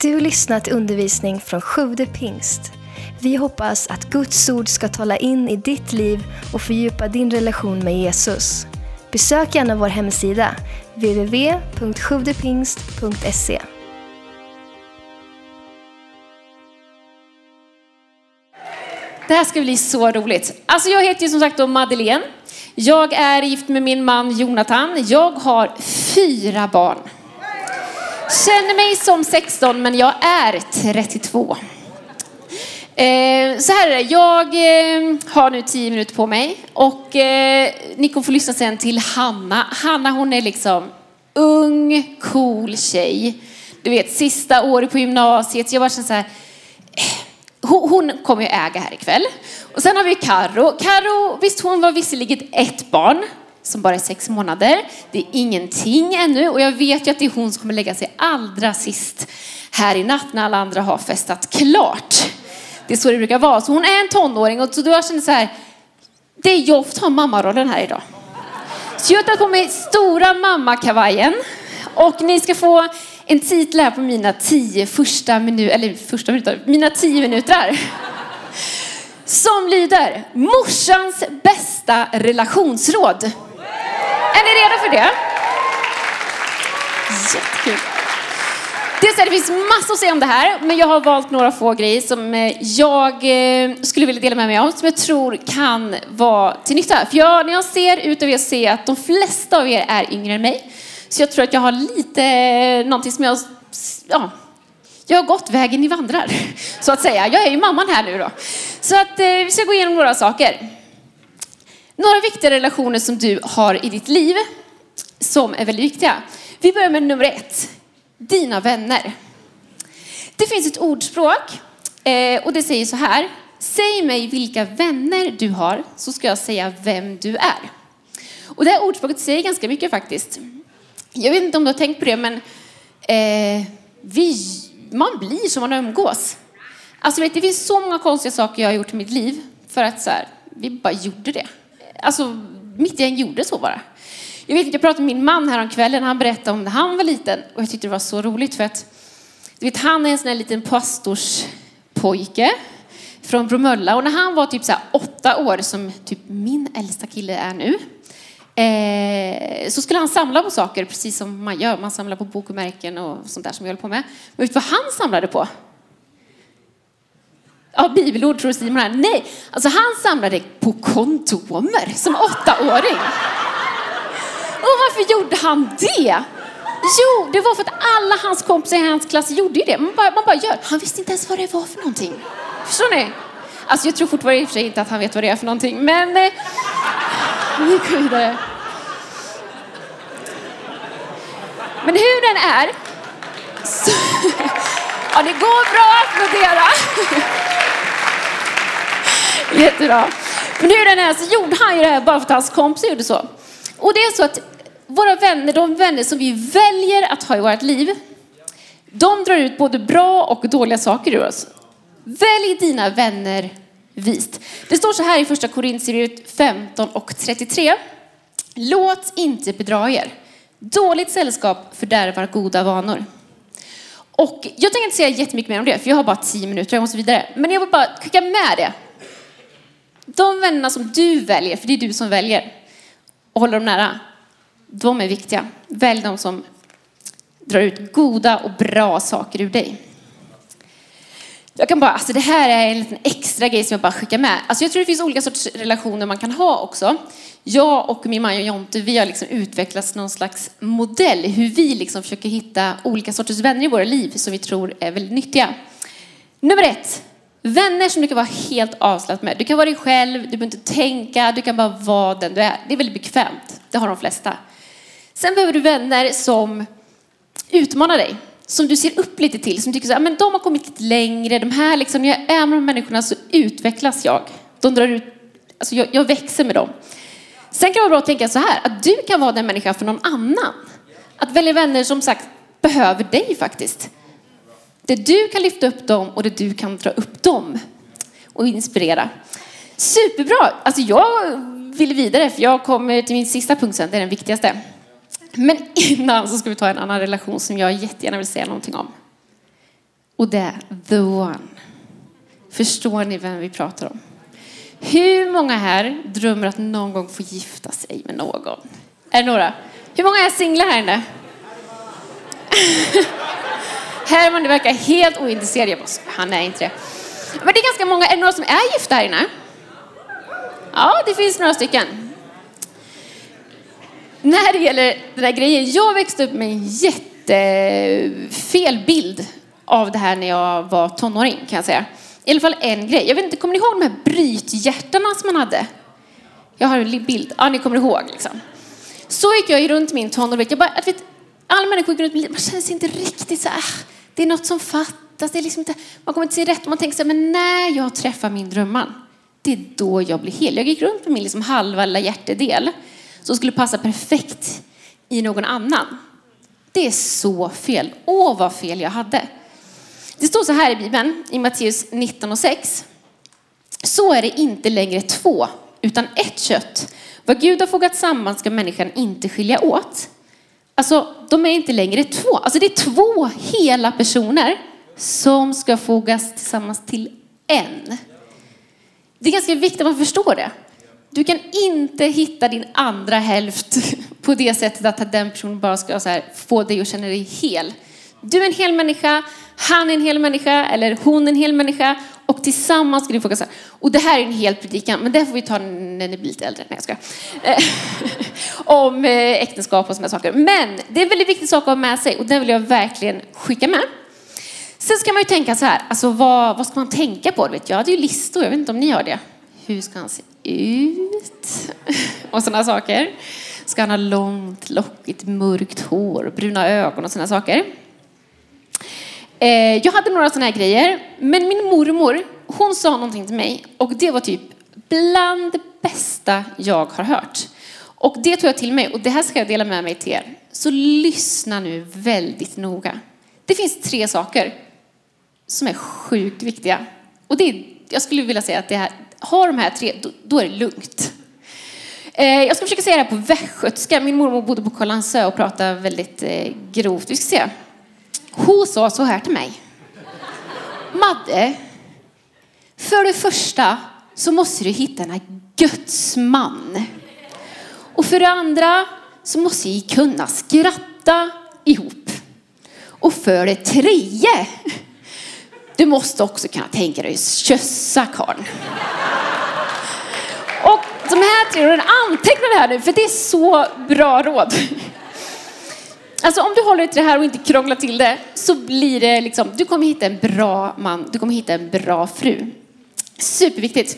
Du har lyssnat till undervisning från Sjude pingst. Vi hoppas att Guds ord ska tala in i ditt liv och fördjupa din relation med Jesus. Besök gärna vår hemsida, www.sjuvdepingst.se. Det här ska bli så roligt. Alltså jag heter ju som sagt då Madeleine. Jag är gift med min man Jonathan. Jag har fyra barn. Känner mig som 16 men jag är 32. Eh, så här är det, jag eh, har nu 10 minuter på mig och eh, ni kommer få lyssna sen till Hanna. Hanna hon är liksom ung, cool tjej. Du vet, sista året på gymnasiet. Jag bara känner så här, eh, hon, hon kommer ju äga här ikväll. Och sen har vi Karo. Karo, visst hon var visserligen ett barn som bara är sex månader. Det är ingenting ännu och jag vet ju att det är hon som kommer lägga sig allra sist här i natt när alla andra har festat klart. Det är så det brukar vara. Så hon är en tonåring och så då jag känner så här, det är jag som har mammarollen här idag. Så jag tar på mig stora mammakavajen och ni ska få en titel här på mina tio första minuter, eller första minuter, mina tio minuter. Som lyder Morsans bästa relationsråd. Är ni redo för det? Jättekul. Det, det finns massor att säga om det här, men jag har valt några få grejer som eh, jag eh, skulle vilja dela med mig av, som jag tror kan vara till nytta. För jag, när jag ser ut över er ser jag att de flesta av er är yngre än mig. Så jag tror att jag har lite eh, någonting som jag, ja, jag har gått vägen ni vandrar, så att säga. Jag är ju mamman här nu då. Så att vi ska gå igenom några saker. Några viktiga relationer som du har i ditt liv som är väldigt viktiga. Vi börjar med nummer ett. Dina vänner. Det finns ett ordspråk eh, och det säger så här. Säg mig vilka vänner du har så ska jag säga vem du är. Och det här ordspråket säger ganska mycket faktiskt. Jag vet inte om du har tänkt på det men eh, vi, man blir som man umgås. Alltså vet, det finns så många konstiga saker jag har gjort i mitt liv för att så här, vi bara gjorde det. Alltså mitt gäng gjorde så bara. Jag vet inte, jag pratade med min man här om kvällen. Han berättade om när han var liten och jag tyckte det var så roligt för att du vet, han är en sån här liten pastorspojke från Bromölla och när han var typ så åtta år som typ min äldsta kille är nu eh, så skulle han samla på saker precis som man gör. Man samlar på bokmärken och sånt där som jag håller på med. Men vet du vad han samlade på? Ja, bibelord tror Simon här. Nej, alltså han samlade på kondomer som åttaåring. Och varför gjorde han det? Jo, det var för att alla hans kompisar i hans klass gjorde det. Man bara, man bara gör. Han visste inte ens vad det var för någonting. Förstår ni? Alltså jag tror fortfarande i och för sig inte att han vet vad det är för någonting. Men eh, vi går vidare. Men hur den är. Så, ja, det går bra att applådera. Jättebra. Men hur den är så gjorde han ju det här bara för att hans kompisar gjorde så. Och det är så att våra vänner, de vänner som vi väljer att ha i vårt liv, de drar ut både bra och dåliga saker ur oss. Välj dina vänner vist. Det står så här i första Korintierbrevet 15 och 33. Låt inte bedra er. Dåligt sällskap fördärvar goda vanor. Och jag tänker inte säga jättemycket mer om det, för jag har bara tio minuter, jag måste vidare. Men jag vill bara skicka med det. De vännerna som du väljer, för det är du som väljer, och håller dem nära, de är viktiga. Välj de som drar ut goda och bra saker ur dig. Jag kan bara, alltså det här är en liten extra grej som jag bara skickar med. Alltså jag tror det finns olika sorters relationer man kan ha också. Jag och min man Jonte, vi har liksom utvecklats någon slags modell hur vi liksom försöker hitta olika sorters vänner i våra liv som vi tror är väldigt nyttiga. Nummer ett, vänner som du kan vara helt avslappnad med. Du kan vara dig själv, du behöver inte tänka, du kan bara vara den du är. Det är väldigt bekvämt, det har de flesta. Sen behöver du vänner som utmanar dig som du ser upp lite till, som tycker så här, ah, men de har kommit lite längre, de här liksom, när jag är med de människorna så utvecklas jag. De drar ut, alltså jag, jag växer med dem. Sen kan det vara bra att tänka så här, att du kan vara den människan för någon annan. Att välja vänner som sagt behöver dig faktiskt. Det du kan lyfta upp dem och det du kan dra upp dem och inspirera. Superbra! Alltså jag vill vidare för jag kommer till min sista punkt sen, det är den viktigaste. Men innan så ska vi ta en annan relation som jag jättegärna vill säga någonting om. Och det är the one. Förstår ni vem vi pratar om? Hur många här drömmer att någon gång få gifta sig med någon? Är det några? Hur många är singlar här inne? Herman, du verkar helt ointresserad. Jag bara, han är inte det. Men det är ganska många. Är det några som är gifta här inne? Ja, det finns några stycken. När det gäller den här grejen, jag växte upp med en jättefel bild av det här när jag var tonåring kan jag säga. I alla fall en grej. Jag vet inte, kommer ni ihåg de här brythjärtarna som man hade? Jag har en bild. Ja, ni kommer ihåg liksom. Så gick jag ju runt min tonår. Jag bara, att vet, alla människor gick runt man känner sig inte riktigt så här, det är något som fattas. Det är liksom inte, man kommer inte till rätt. Man tänker så här, men när jag träffar min drömman, det är då jag blir hel. Jag gick runt med min liksom halva lilla hjärtedel som skulle passa perfekt i någon annan. Det är så fel. Åh, vad fel jag hade. Det står så här i Bibeln, i Matteus 19 och 6. Så är det inte längre två, utan ett kött. Vad Gud har fogat samman ska människan inte skilja åt. Alltså, de är inte längre två. Alltså, det är två hela personer som ska fogas tillsammans till en. Det är ganska viktigt att man förstår det. Du kan inte hitta din andra hälft på det sättet att den personen bara ska så här, få dig att känna dig hel. Du är en hel människa, han är en hel människa, eller hon är en hel människa. Och tillsammans ska ni få fokusera. Och det här är en hel predikan, men det får vi ta när ni blir lite äldre. Nej, jag eh, om eh, äktenskap och sådana saker. Men det är en väldigt viktig sak att ha med sig och den vill jag verkligen skicka med. Sen ska man ju tänka så här, alltså vad, vad ska man tänka på? Vet jag hade ju listor, jag vet inte om ni har det. Hur ska han se ut? Och sådana saker. Ska han ha långt, lockigt, mörkt hår, bruna ögon och sådana saker. Eh, jag hade några sådana här grejer, men min mormor, hon sa någonting till mig och det var typ bland det bästa jag har hört. Och det tog jag till mig och det här ska jag dela med mig till er. Så lyssna nu väldigt noga. Det finns tre saker som är sjukt viktiga. Och det är, jag skulle vilja säga att det här, har de här tre, då, då är det lugnt. Eh, jag ska försöka säga det här på västgötska. Min mormor bodde på Kållandsö och pratade väldigt eh, grovt. Vi ska se. Hon sa så här till mig. Madde, för det första så måste du hitta en Guds man. Och för det andra så måste vi kunna skratta ihop. Och för det tredje, du måste också kunna tänka dig kyssa karln. Och de här tre råden, anteckna det här nu för det är så bra råd. Alltså om du håller dig till det här och inte krånglar till det så blir det liksom, du kommer hitta en bra man, du kommer hitta en bra fru. Superviktigt.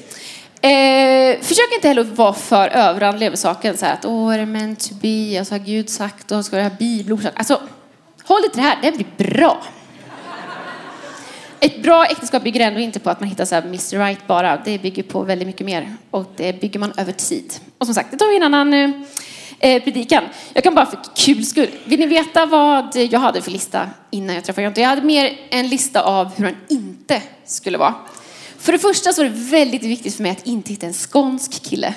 Eh, försök inte heller vara för överandlig över saken. Så här att, åh, är det meant to be? Alltså, har Gud sagt och ska det ha bibelord Alltså, håll dig till det här, det blir bra. Ett bra äktenskap bygger ändå inte på att man hittar så här Mr Right bara. Det bygger på väldigt mycket mer. Och det bygger man över tid. Och som sagt, det tar vi en annan eh, eh, predikan. Jag kan bara för kul skull. Vill ni veta vad jag hade för lista innan jag träffade Jonte? Jag hade mer en lista av hur han inte skulle vara. För det första så var det väldigt viktigt för mig att inte hitta en skånsk kille.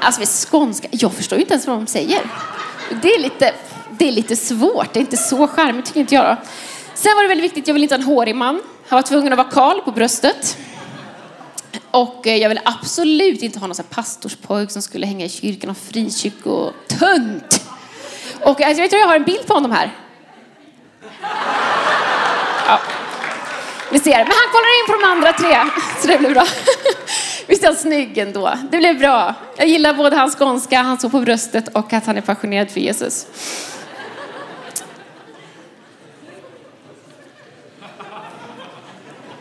Alltså med skånska. Jag förstår ju inte ens vad de säger. Det är lite, det är lite svårt. Det är inte så charmigt tycker inte jag. Då. Sen var det väldigt viktigt, jag vill inte ha en hårig man. Han var tvungen att vara kal på bröstet. Och eh, jag vill absolut inte ha någon pastorspojk som skulle hänga i kyrkan och frikyrko. Tunt! Och alltså, jag tror jag har en bild på honom här. Ja. Vi ser. Men han kollar in på de andra tre, så det blir bra. Visst är han snygg ändå? Det blev bra. Jag gillar både hans skånska, han står på bröstet och att han är passionerad för Jesus.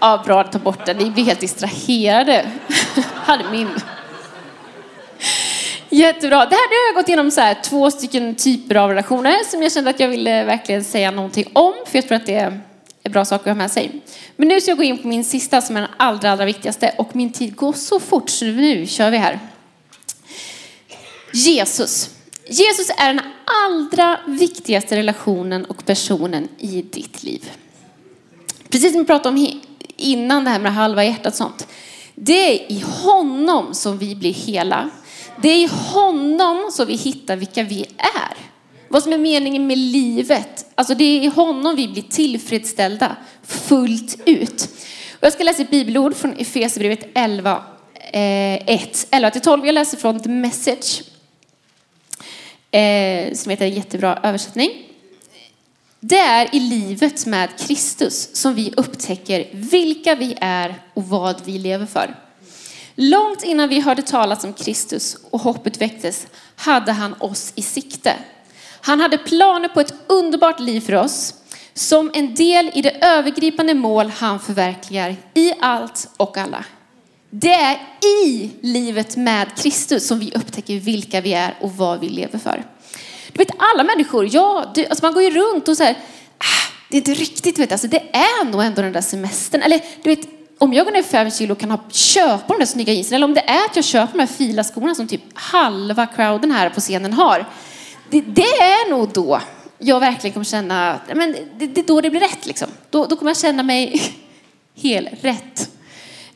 Ja, bra ta bort den. Ni blir helt distraherade. Hade min. Jättebra. Det här nu har jag gått igenom så här, två stycken typer av relationer som jag kände att jag ville verkligen säga någonting om. För jag tror att det är bra saker att ha med sig. Men nu ska jag gå in på min sista som är den allra, allra viktigaste. Och min tid går så fort så nu kör vi här. Jesus. Jesus är den allra viktigaste relationen och personen i ditt liv. Precis som vi pratade om innan det här med halva hjärtat och sånt. Det är i honom som vi blir hela. Det är i honom som vi hittar vilka vi är. vad som är meningen med livet. Alltså det är i honom vi blir tillfredsställda fullt ut. Och jag ska läsa ett bibelord från Efesierbrevet 11, eh, 1, 11-12. Jag läser från The Message, eh, som heter en jättebra översättning. Det är i livet med Kristus som vi upptäcker vilka vi är och vad vi lever för. Långt innan vi hörde talas om Kristus och hoppet väcktes hade han oss i sikte. Han hade planer på ett underbart liv för oss som en del i det övergripande mål han förverkligar i allt och alla. Det är i livet med Kristus som vi upptäcker vilka vi är och vad vi lever för. Du vet alla människor, ja, du, alltså man går ju runt och så här, ah, det är inte riktigt, vet, alltså det är nog ändå den där semestern. Eller du vet, om jag går ner fem kilo och kan ha, köpa de där snygga jeansen, eller om det är att jag köper de här fila skorna som typ halva crowden här på scenen har. Det, det är nog då jag verkligen kommer känna, men det, det är då det blir rätt liksom. Då, då kommer jag känna mig helt rätt.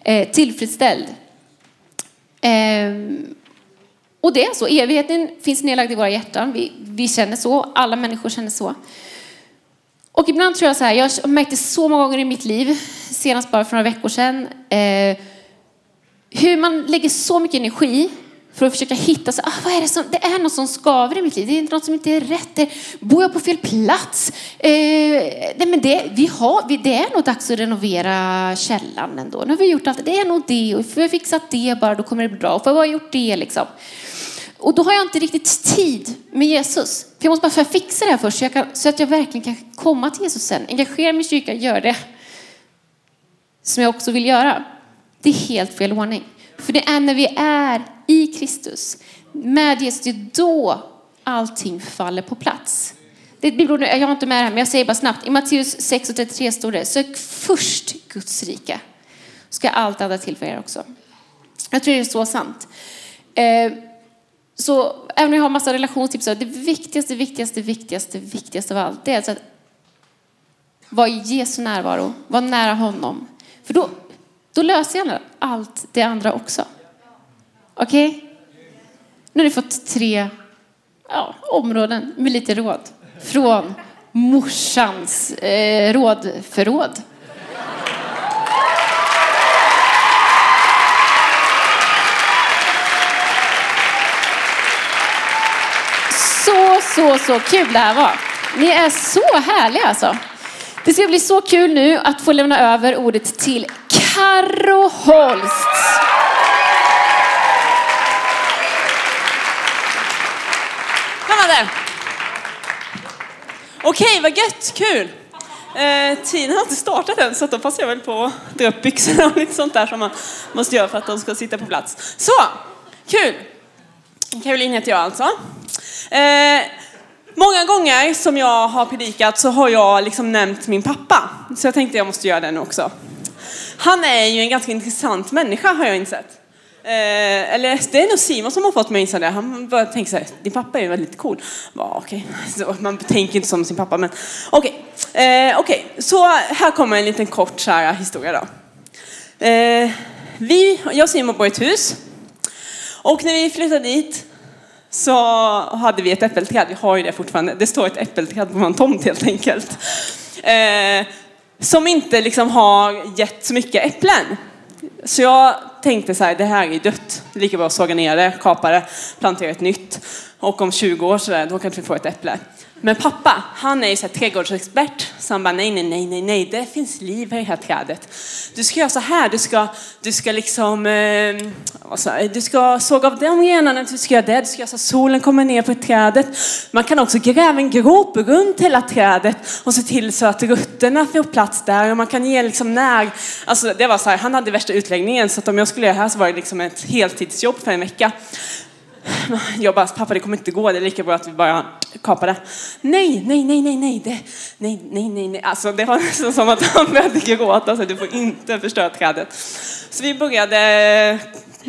Eh, tillfredsställd. Eh, och det är så, evigheten finns nedlagd i våra hjärtan. Vi, vi känner så, alla människor känner så. Och ibland tror jag så här, jag har märkt det så många gånger i mitt liv, senast bara för några veckor sedan, eh, hur man lägger så mycket energi för att försöka hitta, så, ah, vad är det, som, det är något som skaver i mitt liv, det är något som inte är rätt, det, bor jag på fel plats? Eh, nej, men det, vi har, vi, det är nog dags att renovera källan ändå, nu har vi gjort allt, det är nog det, och får jag fixat det bara, då kommer det bli bra, och får jag ha gjort det liksom. Och då har jag inte riktigt tid med Jesus. För jag måste bara fixa det här först så, jag kan, så, att jag verkligen kan komma till Jesus sen. Engagera mig i kyrkan, gör det. Som jag också vill göra. Det är helt fel ordning. För det är när vi är i Kristus, med Jesus, det är då allting faller på plats. Det bibelord, jag har inte med det här, men jag säger bara snabbt. I Matteus 6 och 33 står det, sök först Guds rike. Ska allt andra till för er också. Jag tror det är så sant. Eh, så även om jag har massa relationstips, det viktigaste, viktigaste, viktigaste, viktigaste av allt, det är alltså att vara i Jesu närvaro, vara nära honom. För då, då löser jag allt det andra också. Okej? Okay? Nu har ni fått tre ja, områden med lite råd från morsans eh, rådförråd. Så, så, så kul det här var. Ni är så härliga alltså. Det ska bli så kul nu att få lämna över ordet till Carro Holst. Här Okej, vad gött, kul. Eh, tiden har inte startat än så då passar jag väl på att dra upp byxorna och lite sånt där som man måste göra för att de ska sitta på plats. Så, kul. Caroline heter jag alltså. Eh, många gånger som jag har predikat så har jag liksom nämnt min pappa. Så jag tänkte jag måste göra det nu också. Han är ju en ganska intressant människa har jag insett. Eh, eller det är nog Simon som har fått mig att inse det. Han började tänka så här, din pappa är ju väldigt cool. Bara, okay. så, man tänker inte som sin pappa men okej. Okay. Eh, okay. Så här kommer en liten kort så här, historia då. Eh, vi, jag och Simon bor i ett hus. Och när vi flyttade dit så hade vi ett äppelträd. Vi har ju det fortfarande. Det står ett äppelträd på vår tomt helt enkelt. Eh, som inte liksom har gett så mycket äpplen. Så jag tänkte så här, det här är dött. Lika bra att såga ner det, kapa det, plantera ett nytt. Och om 20 år så där, då kanske vi får ett äpple. Men pappa, han är ju så här trädgårdsexpert. Så han bara, nej, nej, nej, nej, nej, det finns liv i det här trädet. Du ska göra så här, du ska, du ska liksom, eh, alltså, du ska såga av de grenarna, du ska göra det, du ska göra så att solen kommer ner på trädet. Man kan också gräva en grop runt hela trädet och se till så att rötterna får plats där och man kan ge liksom när, alltså det var så här, han hade värsta utläggningen så att om jag skulle göra det här så var det liksom ett heltidsjobb för en vecka. Jag bara, pappa det kommer inte gå, det är lika bra att vi bara kapar det. Nej, nej, nej, nej, nej, det, nej, nej, nej, nej. Alltså det var nästan som att han började gråta, så du får inte förstöra trädet. Så vi började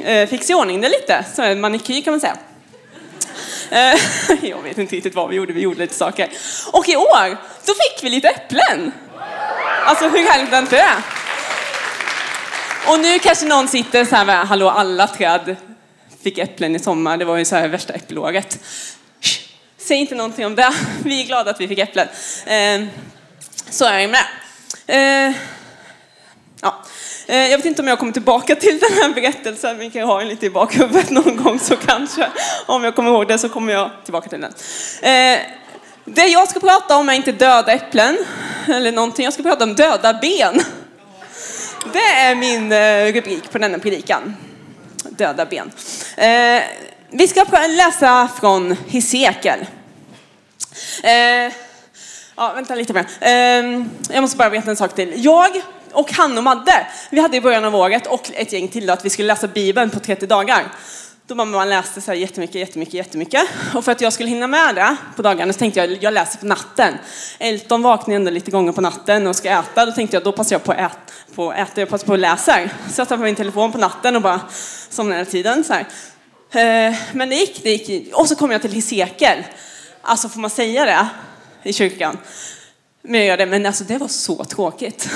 eh, fixa i ordning det lite, så en manikyr kan man säga. Eh, jag vet inte riktigt vad vi gjorde, vi gjorde lite saker. Och i år, då fick vi lite äpplen. Alltså hur härligt är inte det? Och nu kanske någon sitter så här, hallå alla träd fick äpplen i sommar. Det var ju så här värsta äppelåret. säg inte någonting om det. Vi är glada att vi fick äpplen. Eh, så är det med det. Eh, ja. Ehm, jag vet inte om jag kommer tillbaka till den här berättelsen, men kan ha den lite i bakhuvudet någon gång så kanske, om jag kommer ihåg det så kommer jag tillbaka till den. Eh, det jag ska prata om är inte döda äpplen eller någonting, jag ska prata om döda ben. Det är min eh, rubrik på denna predikan. Döda ben. Eh, vi ska läsa från Hesekiel. Eh, ja, vänta lite mer. Ehm, jag måste bara veta en sak till. Jag och han och Madde, vi hade i början av året och ett gäng till då, att vi skulle läsa Bibeln på 30 dagar. Då mamma läste så här jättemycket, jättemycket, jättemycket. Och för att jag skulle hinna med det på dagarna så tänkte jag, jag läser på natten. Elton vaknar ändå lite gånger på natten och ska äta. Då tänkte jag, då passar jag på att äta, på att äta jag passar på att läsa. Så jag tar på min telefon på natten och bara somnar hela tiden. Så här. Eh, men det gick, det gick. Och så kom jag till Hesekiel. Alltså får man säga det i kyrkan? Men jag gör det, men alltså det var så tråkigt.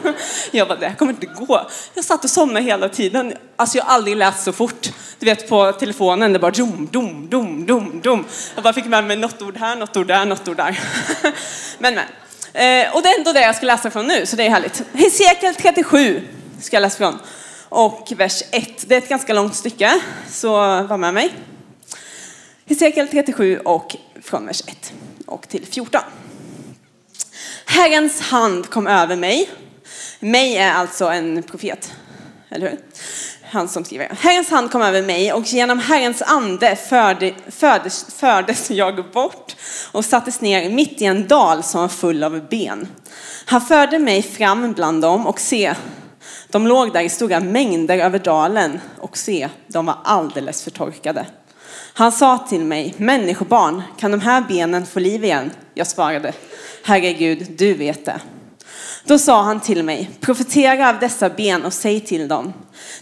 jag bara, det här kommer inte gå. Jag satt och somnade hela tiden. Alltså jag har aldrig läst så fort. Du vet på telefonen, det bara dom, dom, dom, dom, dom. Jag bara fick med mig något ord här, något ord där, något ord där. men men. Eh, och det är ändå det jag ska läsa från nu, så det är härligt. Hesekiel 37 ska jag läsa från. Och vers 1. Det är ett ganska långt stycke, så var med mig. Hesekiel 37 och från vers 1 och till 14. Herrens hand kom över mig. Mig är alltså en profet, eller hur? Han som skriver. Herrens hand kom över mig och genom Herrens ande förde, fördes, fördes jag bort och sattes ner mitt i en dal som var full av ben. Han förde mig fram bland dem och se, de låg där i stora mängder över dalen och se, de var alldeles förtorkade. Han sa till mig, människobarn, kan de här benen få liv igen? Jag svarade, Herre Gud, du vet det. Då sa han till mig, profetera av dessa ben och säg till dem,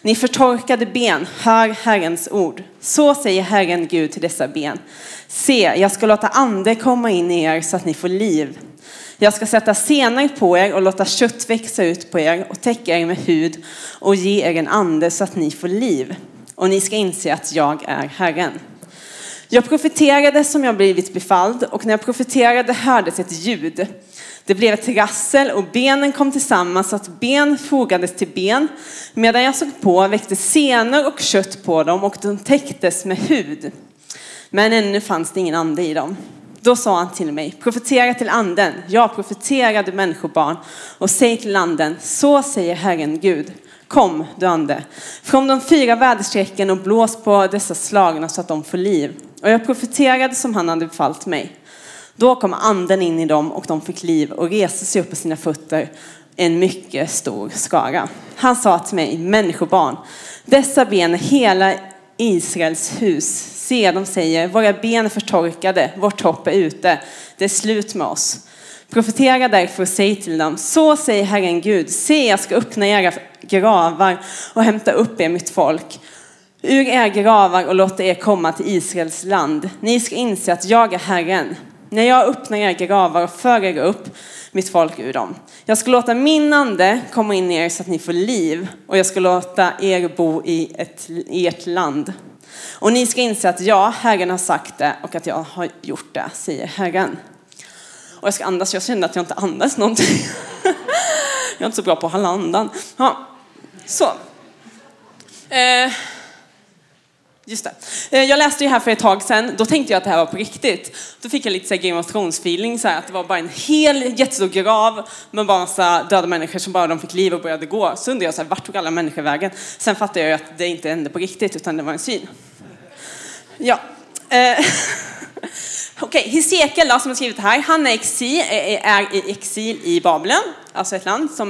ni förtorkade ben, hör Herrens ord. Så säger Herren Gud till dessa ben. Se, jag ska låta ande komma in i er så att ni får liv. Jag ska sätta senor på er och låta kött växa ut på er och täcka er med hud och ge er en ande så att ni får liv. Och ni ska inse att jag är Herren. Jag profeterade som jag blivit befalld och när jag profeterade hördes ett ljud. Det blev ett rassel och benen kom tillsammans så att ben fogades till ben. Medan jag såg på väckte senor och kött på dem och de täcktes med hud. Men ännu fanns det ingen ande i dem. Då sa han till mig, profetera till anden. Jag profeterade människobarn och säg till anden, så säger Herren Gud. Kom, du ande, från de fyra väderstrecken och blås på dessa slagna så att de får liv. Och jag profeterade som han hade befallt mig. Då kom anden in i dem och de fick liv och reste sig upp på sina fötter, en mycket stor skara. Han sa till mig, människobarn, dessa ben är hela Israels hus. Se, de säger, våra ben är förtorkade, vårt hopp är ute, det är slut med oss. Profetera därför och säg till dem, så säger Herren Gud, se jag ska öppna era gravar och hämta upp er mitt folk ur era gravar och låta er komma till Israels land. Ni ska inse att jag är Herren. När jag öppnar era gravar och för er upp mitt folk ur dem. Jag ska låta min ande komma in i er så att ni får liv och jag ska låta er bo i, ett, i ert land. Och ni ska inse att jag, Herren, har sagt det och att jag har gjort det, säger Herren. Och jag ska andas, jag kände att jag inte andas någonting. jag är inte så bra på att hålla andan. Ja. Så. Eh. Just det. Eh, jag läste ju här för ett tag sedan, då tänkte jag att det här var på riktigt. Då fick jag lite så Game of Thrones-feeling, så att det var bara en hel jättestor grav med bara massa döda människor som bara de fick liv och började gå. Så undrade jag, så här, vart tog alla människor vägen? Sen fattade jag ju att det inte hände på riktigt, utan det var en syn. Ja. Eh, Okej, okay. Hesekiel då, som har skrivit det här, han är, exil, eh, eh, är i exil i Babylon, alltså ett land som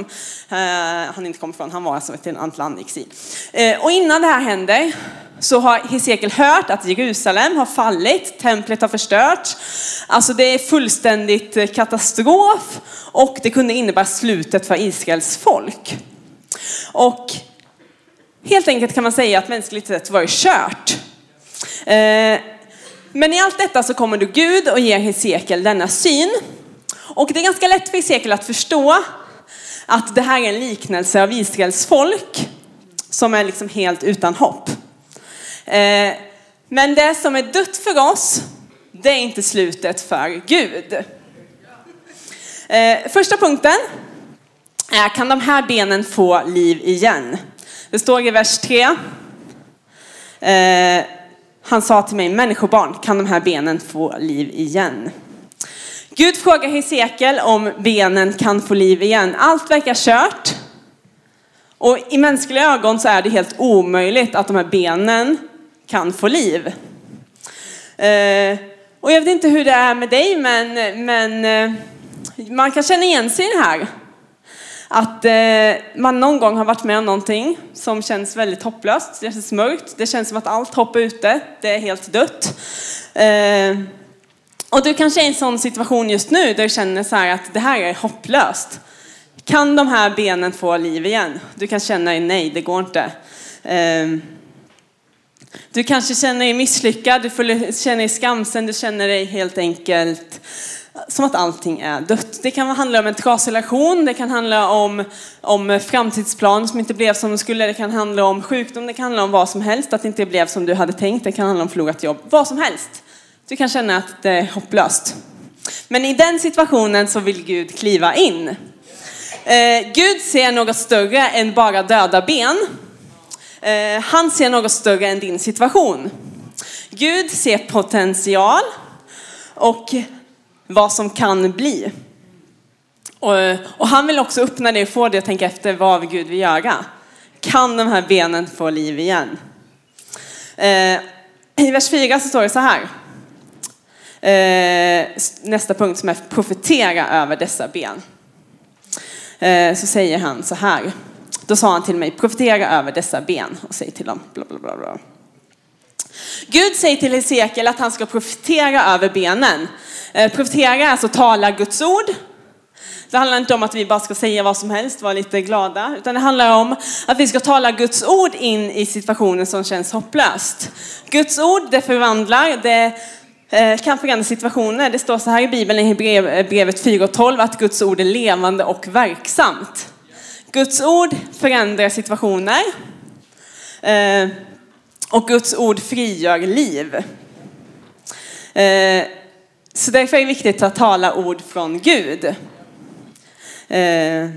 eh, han inte kommer ifrån. Han var alltså ett annat land i exil. Eh, och innan det här händer så har Hesekiel hört att Jerusalem har fallit, templet har förstörts. Alltså det är fullständigt eh, katastrof och det kunde innebära slutet för Israels folk. Och helt enkelt kan man säga att mänskligt sett var det kört. Eh, men i allt detta så kommer då Gud och ger Hesekiel denna syn. Och det är ganska lätt för Hesekiel att förstå att det här är en liknelse av Israels folk som är liksom helt utan hopp. Eh, men det som är dött för oss, det är inte slutet för Gud. Eh, första punkten är, kan de här benen få liv igen? Det står i vers 3. Han sa till mig, människobarn, kan de här benen få liv igen? Gud frågar Hesekiel om benen kan få liv igen. Allt verkar kört. Och i mänskliga ögon så är det helt omöjligt att de här benen kan få liv. Eh, och jag vet inte hur det är med dig, men, men eh, man kan känna igen sig i det här. Att eh, man någon gång har varit med om någonting som känns väldigt hopplöst. Det känns mörkt, det känns som att allt hopp är ute, det är helt dött. Eh, och du kanske är i en sån situation just nu där du känner så här att det här är hopplöst. Kan de här benen få liv igen? Du kan känna nej, det går inte. Ehm, du kanske känner dig misslyckad, du känner dig skamsen, du känner dig helt enkelt som att allting är dött. Det kan handla om en trasig relation, det kan handla om, om framtidsplan som inte blev som de skulle, det kan handla om sjukdom, det kan handla om vad som helst, att det inte blev som du hade tänkt, det kan handla om förlorat jobb, vad som helst. Du kan känna att det är hopplöst. Men i den situationen så vill Gud kliva in. Eh, Gud ser något större än bara döda ben. Eh, han ser något större än din situation. Gud ser potential och vad som kan bli. Och, och, han vill också öppna det och få dig att tänka efter vad Gud vill göra. Kan de här benen få liv igen? Eh, I vers 4 så står det så här. Eh, nästa punkt som är profetera över dessa ben. Eh, så säger han så här. Då sa han till mig, profetera över dessa ben och säg till dem bla bla bla. bla. Gud säger till Hesekiel att han ska profetera över benen. Eh, Profetera är alltså tala Guds ord. Det handlar inte om att vi bara ska säga vad som helst, vara lite glada, utan det handlar om att vi ska tala Guds ord in i situationen som känns hopplöst. Guds ord, det förvandlar, det eh, kan förändra situationer. Det står så här i Bibeln i eh, brevet 4.12, att Guds ord är levande och verksamt. Guds ord förändrar situationer. Och Guds ord frigör liv. Så därför är det viktigt att tala ord från Gud. Eh,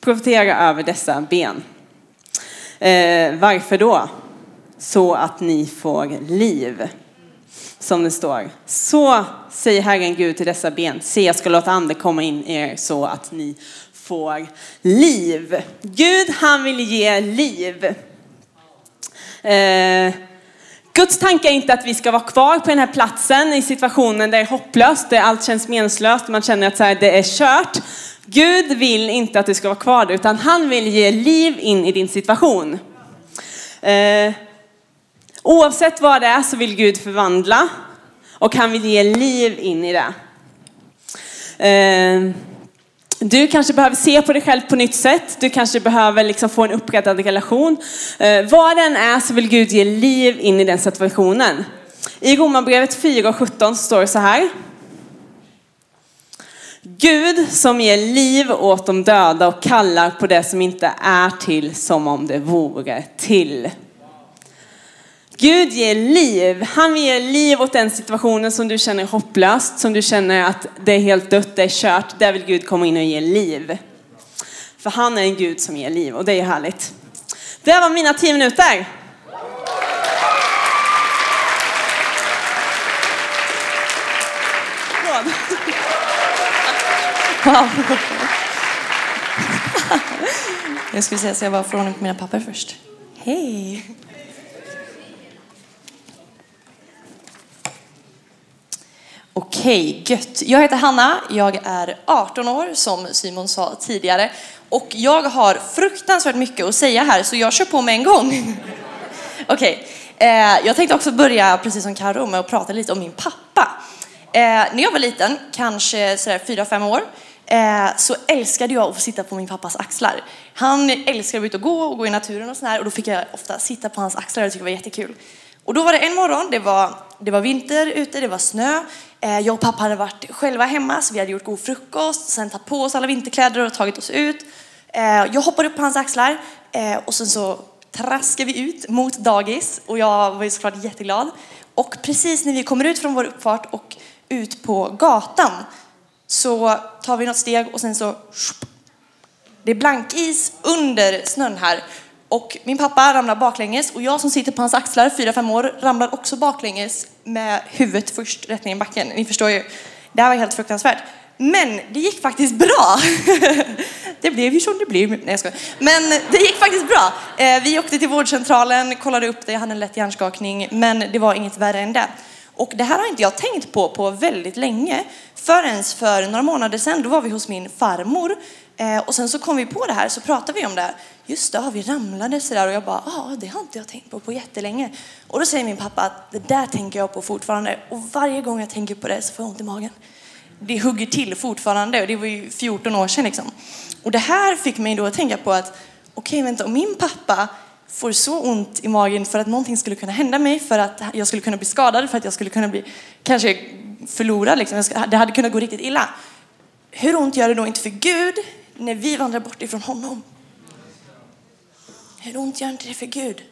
profetera över dessa ben. Eh, varför då? Så att ni får liv. Som det står. Så säger Herren Gud till dessa ben. Se, jag ska låta ande komma in i er så att ni får liv. Gud, han vill ge liv. Eh, Guds tanke är inte att vi ska vara kvar på den här platsen i situationen där det är hopplöst, där allt känns meningslöst, man känner att så här, det är kört. Gud vill inte att du ska vara kvar där, utan han vill ge liv in i din situation. Eh, oavsett vad det är så vill Gud förvandla och han vill ge liv in i det. Eh, du kanske behöver se på dig själv på nytt sätt. Du kanske behöver liksom få en upprättad relation. Eh, vad den är så vill Gud ge liv in i den situationen. I Romarbrevet 4 och 17 står det så här. Gud som ger liv åt de döda och kallar på det som inte är till som om det vore till. Gud ger liv. Han vill ge liv åt den situationen som du känner hopplöst, som du känner att det är helt dött, det är kört. Där vill Gud komma in och ge liv. För han är en Gud som ger liv och det är härligt. Det var mina tio minuter. Wow. Jag skulle säga så jag var från mina papper först. Hej! Okej, gött. Jag heter Hanna, jag är 18 år som Simon sa tidigare och jag har fruktansvärt mycket att säga här så jag kör på med en gång. Okej, eh, jag tänkte också börja precis som Karo med att prata lite om min pappa. Eh, när jag var liten, kanske sådär 4-5 år, eh, så älskade jag att få sitta på min pappas axlar. Han älskade att vara ute och gå och gå i naturen och sådär och då fick jag ofta sitta på hans axlar och det tyckte det var jättekul. Och då var det en morgon, det var, det var vinter ute, det var snö. Eh, jag och pappa hade varit själva hemma så vi hade gjort god frukost, sen tagit på oss alla vinterkläder och tagit oss ut. Eh, jag hoppade upp på hans axlar eh, och sen så traskade vi ut mot dagis och jag var ju såklart jätteglad. Och precis när vi kommer ut från vår uppfart och ut på gatan så tar vi något steg och sen så det är blankis under snön här. Och min pappa ramlar baklänges och jag som sitter på hans axlar, 4-5 år, ramlar också baklänges med huvudet först rätt ner i backen. Ni förstår ju, det här var helt fruktansvärt. Men det gick faktiskt bra. Det blev ju som det blev. Nej, jag skojar. Men det gick faktiskt bra. Eh, vi åkte till vårdcentralen, kollade upp det, jag hade en lätt hjärnskakning, men det var inget värre än det. Och det här har inte jag tänkt på på väldigt länge. Förrän för några månader sedan, då var vi hos min farmor. Eh, Och sen så kom vi på det här, så pratade vi om det. Just det, vi ramlade sådär och jag bara, ja det har inte jag tänkt på på jättelänge. Och då säger min pappa att det där tänker jag på fortfarande. Och varje gång jag tänker på det så får jag ont i magen. Det hugger till fortfarande och det var ju 14 år sedan liksom. Och det här fick mig då att tänka på att, okej vänta, om min pappa får så ont i magen för att någonting skulle kunna hända mig, för att jag skulle kunna bli skadad, för att jag skulle kunna bli kanske förlorad, liksom. Det hade kunnat gå riktigt illa. Hur ont gör det då inte för Gud när vi vandrar bort ifrån honom? Hur ont gör inte det för Gud?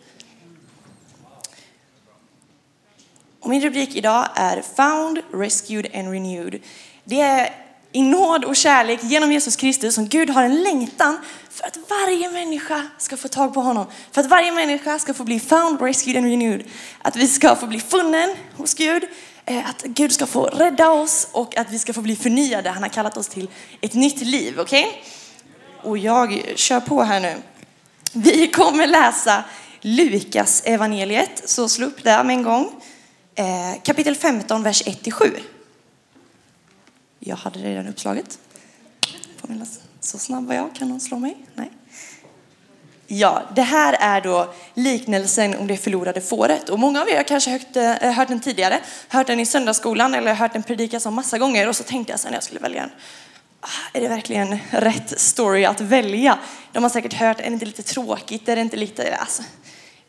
Och min rubrik idag är Found, Rescued and Renewed. Det är i nåd och kärlek genom Jesus Kristus som Gud har en längtan för att varje människa ska få tag på honom. För att varje människa ska få bli found, rescued and renewed. Att vi ska få bli funnen hos Gud. Eh, att Gud ska få rädda oss och att vi ska få bli förnyade. Han har kallat oss till ett nytt liv, okej? Och jag kör på här nu. Vi kommer läsa Lukas evangeliet, så slå upp det med en gång. Eh, kapitel 15, vers 1-7. Jag hade redan uppslaget. Så snabb var jag, kan någon slå mig? Nej. Ja, det här är då liknelsen om det förlorade fåret. Och många av er har kanske hört, eh, hört den tidigare, hört den i söndagsskolan eller hört den predikas om massa gånger. Och så tänkte jag sen när jag skulle välja den, ah, är det verkligen rätt story att välja? De har säkert hört, är det inte lite tråkigt? Är det inte lite, alltså,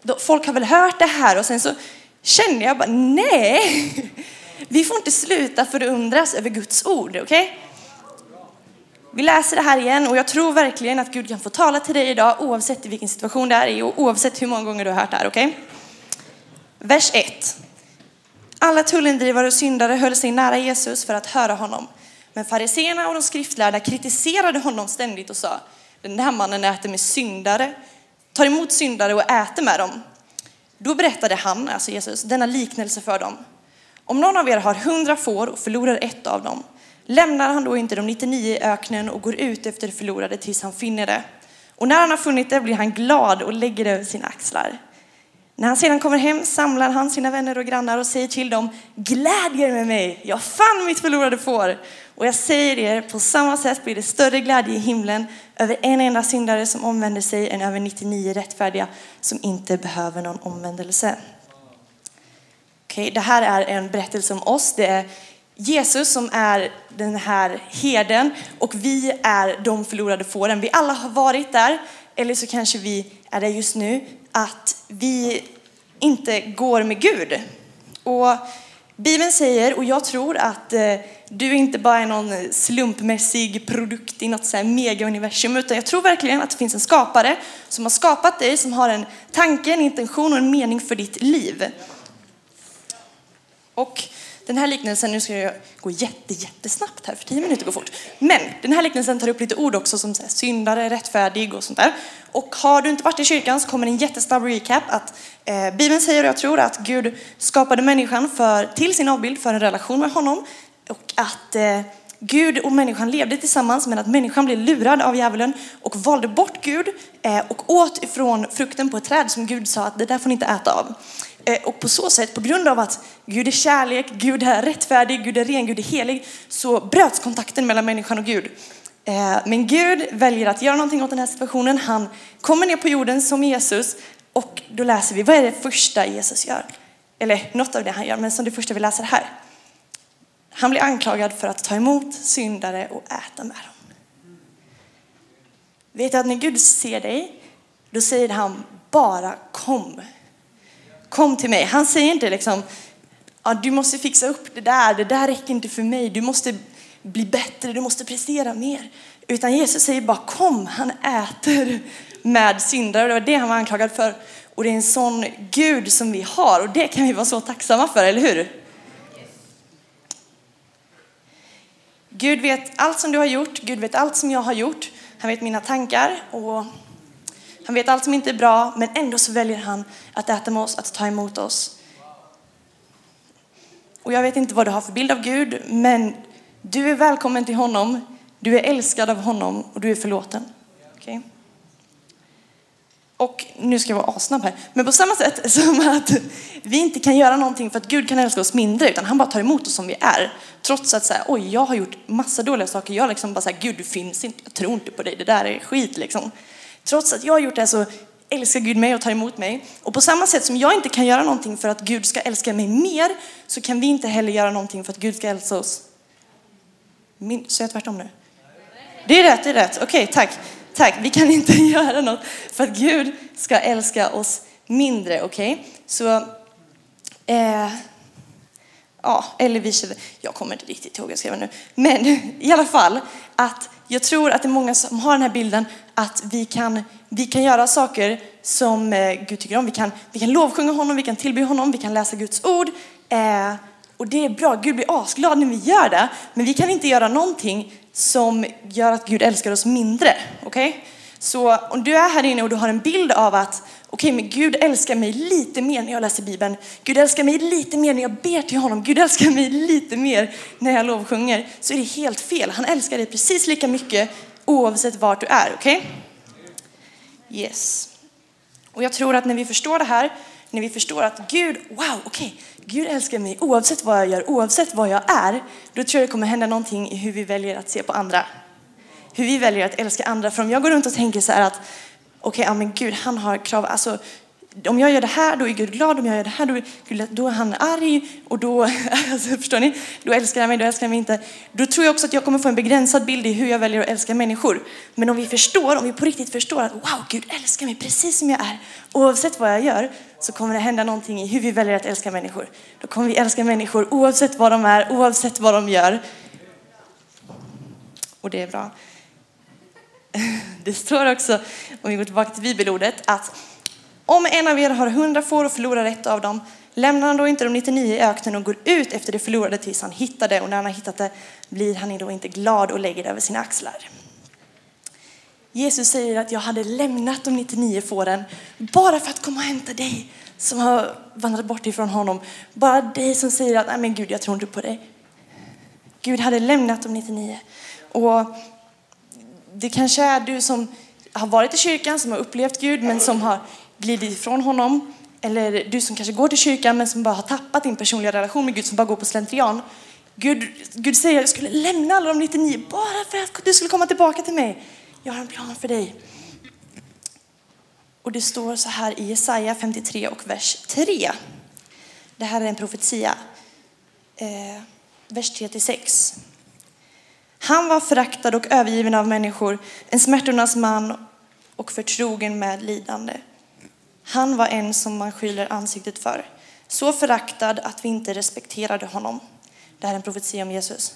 då, folk har väl hört det här och sen så kände jag bara, nej, vi får inte sluta förundras över Guds ord, okej? Vi läser det här igen och jag tror verkligen att Gud kan få tala till dig idag oavsett i vilken situation det är i och oavsett hur många gånger du har hört det här, okej? Vers 1. Alla tullindrivare och syndare höll sig nära Jesus för att höra honom. Men fariseerna och de skriftlärda kritiserade honom ständigt och sa, den här mannen äter med syndare, tar emot syndare och äter med dem. Då berättade han, alltså Jesus, denna liknelse för dem. Om någon av er har hundra får och förlorar ett av dem, lämnar han då inte de 99 i öknen och går ut efter det förlorade tills han finner det? Och när han har funnit det blir han glad och lägger det över sina axlar. När han sedan kommer hem samlar han sina vänner och grannar och säger till dem, gläd er med mig, jag fann mitt förlorade får. Och jag säger er, på samma sätt blir det större glädje i himlen över en enda syndare som omvänder sig än över 99 rättfärdiga som inte behöver någon omvändelse. Okej, det här är en berättelse om oss. Det är Jesus som är den här herden och vi är de förlorade fåren. Vi alla har varit där, eller så kanske vi är där just nu, att vi inte går med Gud. Och Bibeln säger, och jag tror att eh, du inte bara är någon slumpmässig produkt i något så här mega-universum, utan jag tror verkligen att det finns en skapare som har skapat dig, som har en tanke, en intention och en mening för ditt liv. Och den här liknelsen, nu ska jag gå jätte, jättesnabbt här för tio minuter går fort. Men den här liknelsen tar upp lite ord också som här, syndare, rättfärdig och sånt där. Och har du inte varit i kyrkan så kommer en jättesnabb recap att eh, Bibeln säger, och jag tror att Gud skapade människan för, till sin avbild för en relation med honom. Och att eh, Gud och människan levde tillsammans men att människan blev lurad av djävulen och valde bort Gud eh, och åt ifrån frukten på ett träd som Gud sa att det där får ni inte äta av. Eh, och på så sätt, på grund av att Gud är kärlek, Gud är rättfärdig, Gud är ren, Gud är helig, så bröts kontakten mellan människan och Gud. Eh, men Gud väljer att göra någonting åt den här situationen. Han kommer ner på jorden som Jesus och då läser vi, vad är det första Jesus gör? Eller något av det han gör, men som det första vi läser här. Han blir anklagad för att ta emot syndare och äta med dem. Vet du att när Gud ser dig, då säger han bara kom. Kom till mig. Han säger inte liksom, ja, du måste fixa upp det där, det där räcker inte för mig, du måste bli bättre, du måste prestera mer. Utan Jesus säger bara kom, han äter med syndare. Det var det han var anklagad för. Och det är en sån Gud som vi har och det kan vi vara så tacksamma för, eller hur? Gud vet allt som du har gjort, Gud vet allt som jag har gjort. Han vet mina tankar och han vet allt som inte är bra, men ändå så väljer han att äta med oss, att ta emot oss. Och jag vet inte vad du har för bild av Gud, men du är välkommen till honom, du är älskad av honom och du är förlåten. Okay? Och nu ska jag vara asnabb här. Men på samma sätt som att vi inte kan göra någonting för att Gud kan älska oss mindre, utan han bara tar emot oss som vi är. Trots att säga, oj, jag har gjort massa dåliga saker. Jag liksom bara säger, Gud du finns inte, jag tror inte på dig, det där är skit liksom. Trots att jag har gjort det så älskar Gud mig och tar emot mig. Och på samma sätt som jag inte kan göra någonting för att Gud ska älska mig mer, så kan vi inte heller göra någonting för att Gud ska älska oss. Min, så jag tvärtom nu? Det är rätt, det är rätt. Okej, okay, tack. Tack. Vi kan inte göra något för att Gud ska älska oss mindre, okej? Okay? Så, eh, ja, eller vice Jag kommer inte riktigt ihåg vad jag skrev nu. Men i alla fall, att jag tror att det är många som har den här bilden att vi kan, vi kan göra saker som eh, Gud tycker om. Vi kan, vi kan lovsjunga honom, vi kan tillbe honom, vi kan läsa Guds ord. Eh, och det är bra, Gud blir asglad när vi gör det. Men vi kan inte göra någonting som gör att Gud älskar oss mindre. Okej? Okay? Så om du är här inne och du har en bild av att okej, okay, men Gud älskar mig lite mer när jag läser Bibeln. Gud älskar mig lite mer när jag ber till honom. Gud älskar mig lite mer när jag lovsjunger. Så är det helt fel. Han älskar dig precis lika mycket oavsett vart du är. Okej? Okay? Yes. Och jag tror att när vi förstår det här, när vi förstår att Gud, wow, okej, okay, Gud älskar mig oavsett vad jag gör, oavsett vad jag är, då tror jag det kommer hända någonting i hur vi väljer att se på andra. Hur vi väljer att älska andra. För om jag går runt och tänker så här att, okej, okay, ja men Gud, han har krav, alltså om jag gör det här, då är Gud glad. Om jag gör det här, då är, då är han arg. Och då, alltså, förstår ni? Då älskar han mig, då älskar han mig inte. Då tror jag också att jag kommer få en begränsad bild i hur jag väljer att älska människor. Men om vi förstår, om vi på riktigt förstår att wow, Gud älskar mig precis som jag är, oavsett vad jag gör, så kommer det hända någonting i hur vi väljer att älska människor. Då kommer vi älska människor oavsett vad de är, oavsett vad de gör. Och det är bra. Det står också, om vi går tillbaka till bibelordet, att om en av er har hundra får och förlorar ett av dem, lämnar han då inte de 99 i öknen och går ut efter det förlorade tills han hittar det och när han har hittat det blir han då inte glad och lägger det över sina axlar. Jesus säger att jag hade lämnat de 99 fåren bara för att komma och hämta dig som har vandrat bort ifrån honom. Bara dig som säger att, nej men Gud, jag tror inte på dig. Gud hade lämnat de 99. Och det kanske är du som har varit i kyrkan, som har upplevt Gud, men som har glidit ifrån honom. Eller du som kanske går till kyrkan, men som bara har tappat din personliga relation med Gud, som bara går på slentrian. Gud, Gud säger att jag skulle lämna alla de 99 bara för att du skulle komma tillbaka till mig. Jag har en plan för dig. Och det står så här i Jesaja 53 och vers 3. Det här är en profetia. Eh, vers 3 till 6. Han var föraktad och övergiven av människor, en smärtornas man och förtrogen med lidande. Han var en som man skyller ansiktet för, så föraktad att vi inte respekterade honom. Det här är en profetia om Jesus.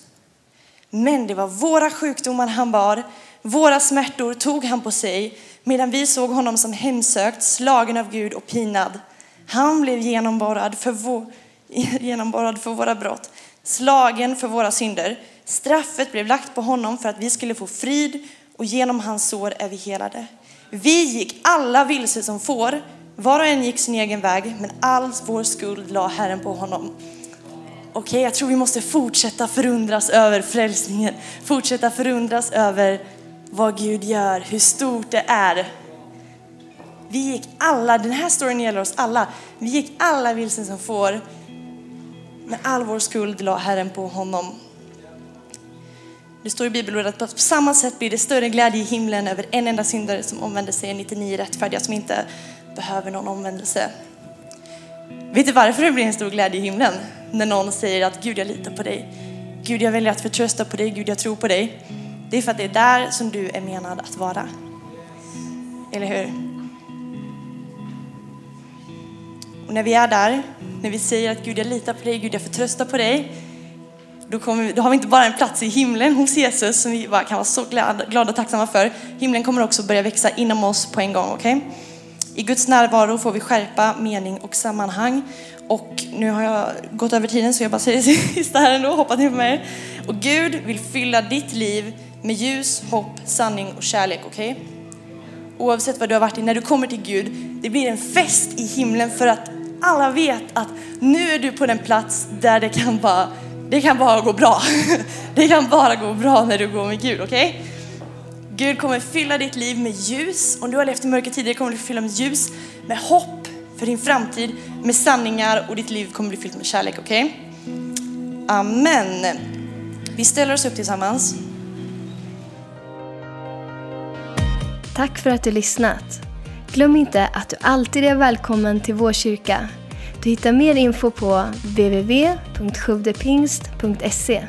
Men det var våra sjukdomar han bar, våra smärtor tog han på sig, medan vi såg honom som hemsökt, slagen av Gud och pinad. Han blev genomborrad för, vår, genomborrad för våra brott, slagen för våra synder. Straffet blev lagt på honom för att vi skulle få frid och genom hans sår är vi helade. Vi gick alla vilse som får, var och en gick sin egen väg, men all vår skuld la Herren på honom. Okej, okay, jag tror vi måste fortsätta förundras över frälsningen, fortsätta förundras över vad Gud gör, hur stort det är. Vi gick alla, den här storyn gäller oss alla, vi gick alla vilsen som får, men all vår skuld la Herren på honom. Det står i bibelordet att på samma sätt blir det större glädje i himlen över en enda syndare som omvänder sig, 99 rättfärdiga som inte behöver någon omvändelse. Vet du varför det blir en stor glädje i himlen? När någon säger att Gud, jag litar på dig. Gud, jag väljer att förtrösta på dig. Gud, jag tror på dig. Det är för att det är där som du är menad att vara. Eller hur? Och när vi är där, när vi säger att Gud, jag litar på dig, Gud, jag förtröstar på dig, då, kommer, då har vi inte bara en plats i himlen hos Jesus som vi bara kan vara så glada, glada och tacksamma för. Himlen kommer också börja växa inom oss på en gång. Okay? I Guds närvaro får vi skärpa mening och sammanhang. Och nu har jag gått över tiden så jag bara säger det sista här ändå, hoppas ni på mig. Och Gud vill fylla ditt liv med ljus, hopp, sanning och kärlek, okej? Okay? Oavsett vad du har varit i, när du kommer till Gud, det blir en fest i himlen för att alla vet att nu är du på den plats där det kan bara, det kan bara gå bra. Det kan bara gå bra när du går med Gud, okej? Okay? Gud kommer fylla ditt liv med ljus. Om du har levt i mörker tidigare kommer du fylla med ljus, med hopp för din framtid, med sanningar och ditt liv kommer bli fyllt med kärlek, okej? Okay? Amen. Vi ställer oss upp tillsammans. Tack för att du lyssnat. Glöm inte att du alltid är välkommen till vår kyrka. Du hittar mer info på www.sjuvdepingst.se